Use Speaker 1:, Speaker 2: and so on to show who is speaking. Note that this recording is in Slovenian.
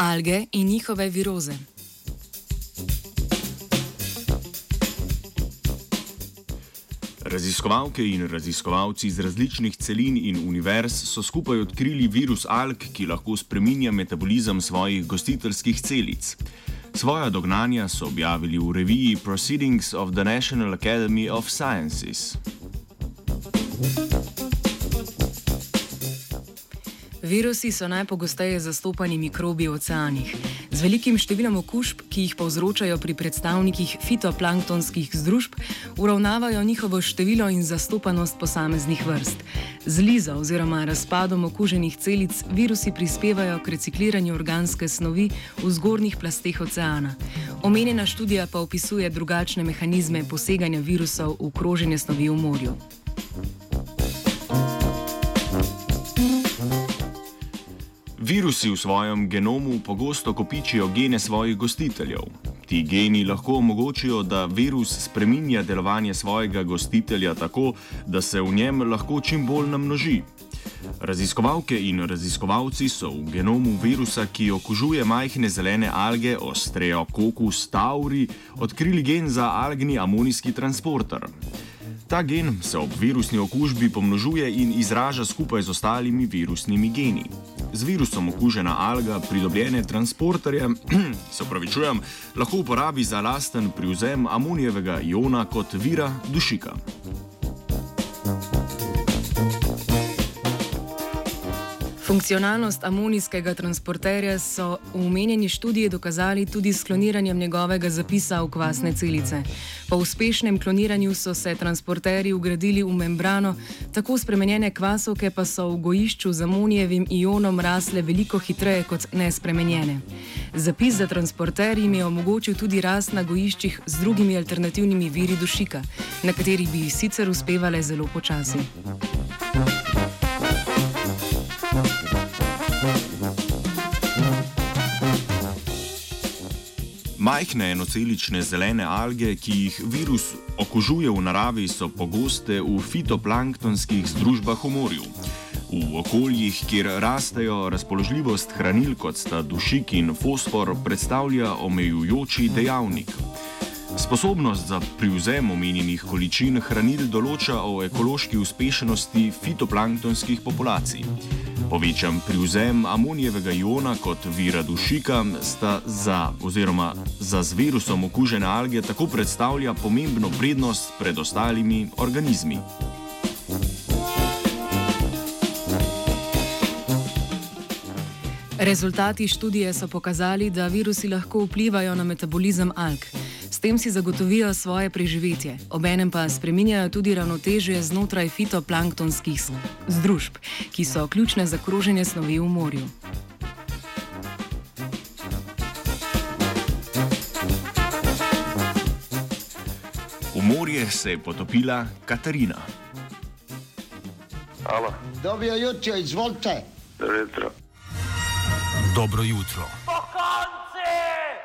Speaker 1: Alge in njihove viroze.
Speaker 2: Raziskovalke in raziskovalci iz različnih celin in univerz so skupaj odkrili virus alg, ki lahko spreminja metabolizem svojih gostiteljskih celic. Svoja dognanja so objavili v reviji Proceedings of the National Academy of Sciences.
Speaker 1: Virusi so najpogosteje zastopani mikrobi v oceanih. Z velikim številom okužb, ki jih povzročajo pri predstavnikih fitoplanktonskih združb, uravnavajo njihovo število in zastopanost posameznih vrst. Z lizo oziroma razpadom okuženih celic virusi prispevajo k recikliranju organske snovi v zgornjih plasteh oceana. Omenjena študija pa opisuje drugačne mehanizme poseganja virusov v kroženje snovi v morju.
Speaker 2: Virusi v svojem genomu pogosto kopičijo gene svojih gostiteljev. Ti geni lahko omogočijo, da virus spreminja delovanje svojega gostitelja tako, da se v njem lahko čim bolj namnoži. Raziskovalke in raziskovalci so v genomu virusa, ki okužuje majhne zelene alge Ostreococcus tauri, odkrili gen za algni amonijski transporter. Ta gen se ob virusni okužbi pomnožuje in izraža skupaj z ostalimi virusnimi geni. Z virusom okužena alga pridobljene transporterje, se upravičujem, lahko uporabi za lasten privzem amonijevega iona kot vira dušika.
Speaker 1: Funkcionalnost amonijskega transporterja so v omenjeni študiji dokazali tudi s kloniranjem njegovega zapisa v kvasne celice. Po uspešnem kloniranju so se transporterji ugradili v membrano, tako spremenjene kvasovke pa so v gojišču z amonijevim ionom rasle veliko hitreje kot nespremenjene. Zapis za transporter jim je omogočil tudi rast na gojiščih z drugimi alternativnimi viri dušika, na katerih bi sicer uspevale zelo počasi.
Speaker 2: Majhne enocelične zelene alge, ki jih virus okužuje v naravi, so pogoste v fitoplanktonskih združbah v morju. V okoljih, kjer rastejo, razpoložljivost hranil kot sta dušik in fosfor predstavlja omejujoči dejavnik. Sposobnost za privzem omenjenih količin hranil določa o ekološki uspešnosti fitoplanktonskih populacij. Povečan privzem amonijevega iona kot vira dušika sta za, oziroma za z virusom okužene alge tako predstavlja pomembno prednost pred ostalimi organizmi.
Speaker 1: Rezultati študije so pokazali, da virusi lahko vplivajo na metabolizem alg tem si zagotovijo svoje preživetje, obenem pa spreminjajo tudi ravnotežje znotraj fitoplanktonskih združb, ki so ključne za kroženje snovi v morju.
Speaker 2: V morje se je potopila Katarina.
Speaker 3: Dobro jutro, izvolite.
Speaker 4: Dobro jutro.
Speaker 5: Dobro jutro.